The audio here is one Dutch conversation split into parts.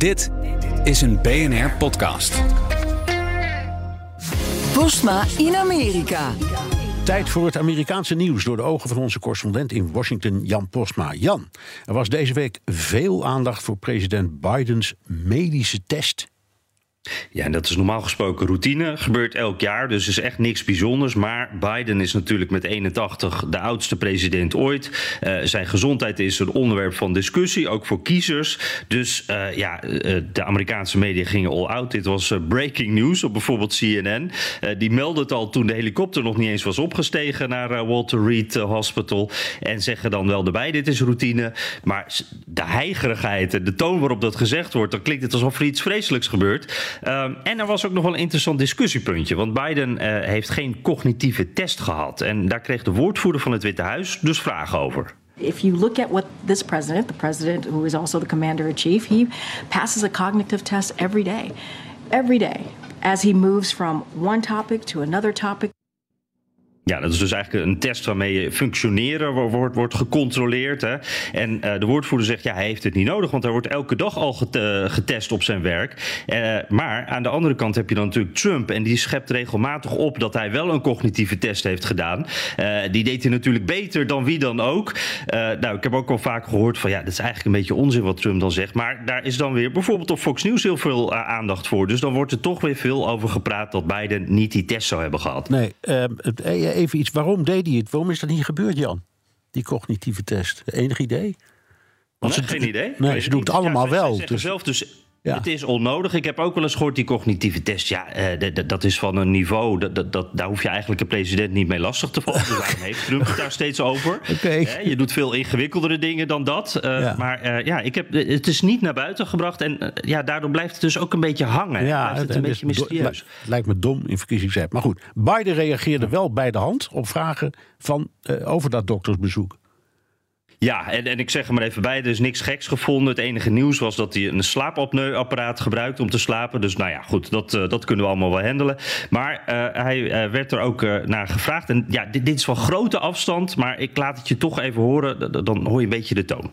Dit is een BNR podcast. Postma in Amerika. Tijd voor het Amerikaanse nieuws door de ogen van onze correspondent in Washington, Jan Postma. Jan, er was deze week veel aandacht voor president Bidens medische test ja, en dat is normaal gesproken routine. Gebeurt elk jaar, dus is echt niks bijzonders. Maar Biden is natuurlijk met 81 de oudste president ooit. Uh, zijn gezondheid is een onderwerp van discussie, ook voor kiezers. Dus uh, ja, uh, de Amerikaanse media gingen all out. Dit was breaking news op bijvoorbeeld CNN. die meldde het al toen de helikopter nog niet eens was opgestegen naar Walter Reed Hospital. En zeggen dan wel erbij, dit is routine. Maar de heigerigheid en de toon waarop dat gezegd wordt... dan klinkt het alsof er iets vreselijks gebeurt... Um, en er was ook nog wel een interessant discussiepuntje. Want Biden uh, heeft geen cognitieve test gehad. En daar kreeg de woordvoerder van het Witte Huis dus vragen over. If you look at what this president, the president who is also the commander in chief, he passes a cognitive test every day. Every day. As he moves from one topic to another topic. Ja, dat is dus eigenlijk een test waarmee je functioneren wordt, wordt gecontroleerd. Hè. En uh, de woordvoerder zegt, ja, hij heeft het niet nodig, want hij wordt elke dag al getest op zijn werk. Uh, maar aan de andere kant heb je dan natuurlijk Trump, en die schept regelmatig op dat hij wel een cognitieve test heeft gedaan. Die deed hij natuurlijk beter dan wie dan ook. nou, ik heb ook al vaak gehoord van, ja, dat is eigenlijk een beetje onzin wat Trump dan zegt. Maar daar is dan weer bijvoorbeeld op Fox News heel veel aandacht voor. Dus dan wordt er toch weer veel over gepraat dat Biden niet die test zou hebben gehad. Nee, even iets. Waarom deed hij het? Waarom is dat niet gebeurd, Jan? Die cognitieve test. Enig idee? Want nee, ze, geen idee. Nee, ze doen het allemaal ja, wel. Ze dus, zelf dus ja. Het is onnodig. Ik heb ook wel eens gehoord, die cognitieve test. Ja, uh, dat is van een niveau. Dat, dat, daar hoef je eigenlijk een president niet mee lastig te vallen. Dus waarom heeft Trump het daar steeds over? Okay. Je doet veel ingewikkeldere dingen dan dat. Uh, ja. Maar ja, ik heb, het is niet naar buiten gebracht. En ja, daardoor blijft het dus ook een beetje hangen. Ja, het, het een beetje mysterieus. Het lijkt me dom in verkiezingstijd. Maar goed, Biden reageerde wel bij de hand op vragen van, over dat doktersbezoek. Ja, en, en ik zeg er maar even bij, er is niks geks gevonden. Het enige nieuws was dat hij een slaapapneuapparaat gebruikt om te slapen. Dus nou ja, goed, dat, uh, dat kunnen we allemaal wel handelen. Maar uh, hij uh, werd er ook naar gevraagd. En ja, dit, dit, is van grote afstand, maar ik laat het je toch even horen. Dan hoor je een beetje de toon.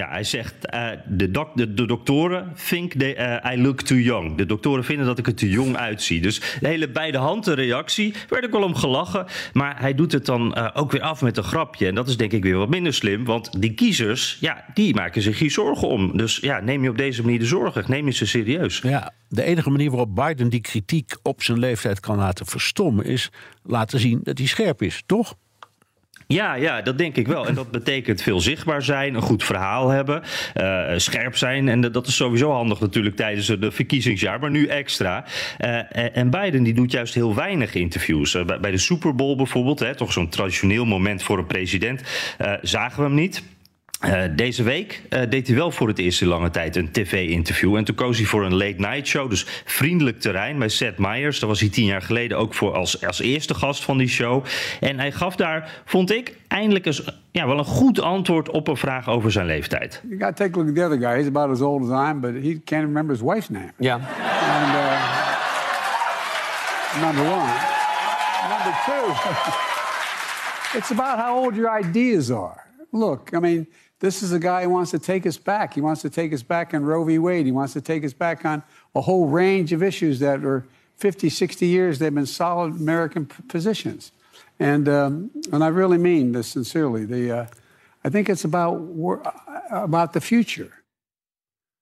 Ja, hij zegt, uh, de, dok de, de, doktoren think uh, I look too young. De doktoren vinden dat ik er te jong uitzie. Dus de hele beide handen reactie, werd ik wel om gelachen. Maar hij doet het dan uh, ook weer af met een grapje. En dat is denk ik weer wat minder slim. Want die kiezers, ja, die maken zich hier zorgen om. Dus ja, neem je op deze manier de zorgen. Neem je ze serieus. Ja, de enige manier waarop Biden die kritiek op zijn leeftijd kan laten verstommen... is laten zien dat hij scherp is, toch? Ja, ja, dat denk ik wel. En dat betekent veel zichtbaar zijn, een goed verhaal hebben, uh, scherp zijn. En dat is sowieso handig natuurlijk tijdens het verkiezingsjaar, maar nu extra. Uh, en Biden die doet juist heel weinig interviews. Uh, bij de Super Bowl bijvoorbeeld, hè, toch zo'n traditioneel moment voor een president, zagen we hem niet. Uh, deze week uh, deed hij wel voor het eerst in lange tijd een tv-interview. En toen koos hij voor een late-night show, dus vriendelijk terrein bij Seth Meyers. Daar was hij tien jaar geleden ook voor als, als eerste gast van die show. En hij gaf daar, vond ik, eindelijk eens ja, wel een goed antwoord op een vraag over zijn leeftijd. You got to take a look at the other guy. He's about as old as I am, but he can't remember his wife's name. Ja. And, uh, number one. Number two, it's about how old your ideas are. Look, I mean... This is a guy who wants to take us back. He wants to take us back on Roe v. Wade. He wants to take us back on a whole range of issues that are 50, 60 years they've been solid American positions. And um, and I really mean this sincerely. The uh, I think it's about about the future.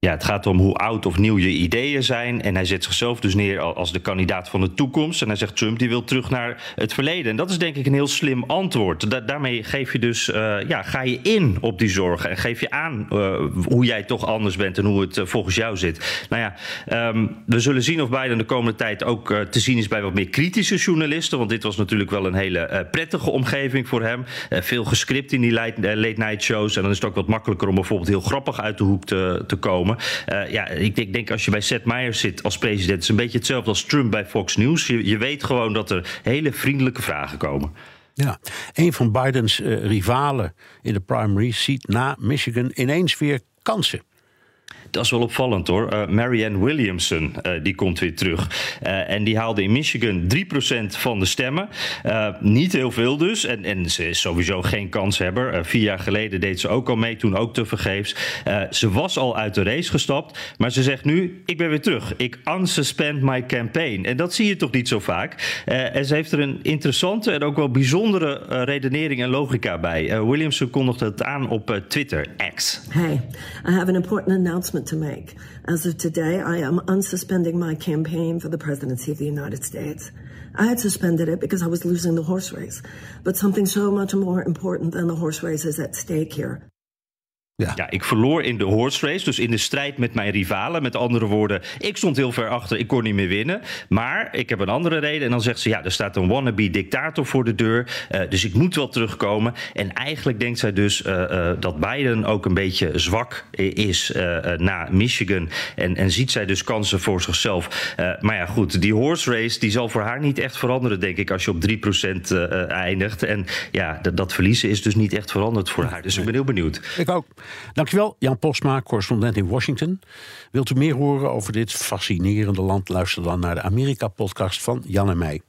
Ja, het gaat om hoe oud of nieuw je ideeën zijn. En hij zet zichzelf dus neer als de kandidaat van de toekomst. En hij zegt Trump die wil terug naar het verleden. En dat is denk ik een heel slim antwoord. Da daarmee geef je dus, uh, ja, ga je in op die zorgen. En geef je aan uh, hoe jij toch anders bent en hoe het uh, volgens jou zit. Nou ja, um, we zullen zien of Biden de komende tijd ook te zien is bij wat meer kritische journalisten. Want dit was natuurlijk wel een hele prettige omgeving voor hem. veel gescript in die late, late night shows. En dan is het ook wat makkelijker om bijvoorbeeld heel grappig uit de hoek te, te komen. Uh, ja, ik denk, denk, als je bij Seth Meyers zit als president, is een beetje hetzelfde als Trump bij Fox News. Je, je weet gewoon dat er hele vriendelijke vragen komen. Ja, een van Bidens uh, rivalen in de primaries ziet na Michigan ineens weer kansen. Dat is wel opvallend hoor. Uh, Marianne Williamson, uh, die komt weer terug. Uh, en die haalde in Michigan 3% van de stemmen. niet heel veel dus. En, en ze is sowieso geen kanshebber. vier jaar geleden deed ze ook al mee, toen ook te vergeefs. ze was al uit de race gestapt. Maar ze zegt nu, ik ben weer terug. Ik unsuspend my campaign. En dat zie je toch niet zo vaak. en ze heeft er een interessante en ook wel bijzondere redenering en logica bij. Williamson kondigde het aan op Twitter, X. Hey, I have an important announcement announcement to make. As of today, I am unsuspending my campaign for the presidency of the United States. I had suspended it because I was losing the horse race. But something so much more important than the horse race is at stake here. Ja. ja. ik verloor in de horse race, dus in de strijd met mijn rivalen. Met andere woorden, ik stond heel ver achter, ik kon niet meer winnen. Maar ik heb een andere reden. En dan zegt ze, ja, er staat een wannabe dictator voor de deur. Uh, dus ik moet wel terugkomen. En eigenlijk denkt zij dus uh, uh, dat Biden ook een beetje zwak is na Michigan. En, en ziet zij dus kansen voor zichzelf. maar ja, goed, die horse race die zal voor haar niet echt veranderen, denk ik, als je op 3% eindigt. En ja, dat verliezen is dus niet echt veranderd voor haar. Dus ik ben heel benieuwd. Ik ook. Dankjewel, Jan Postma, correspondent in Washington. Wilt u meer horen over dit fascinerende land? Luister dan naar de Amerika-podcast van Jan en mij.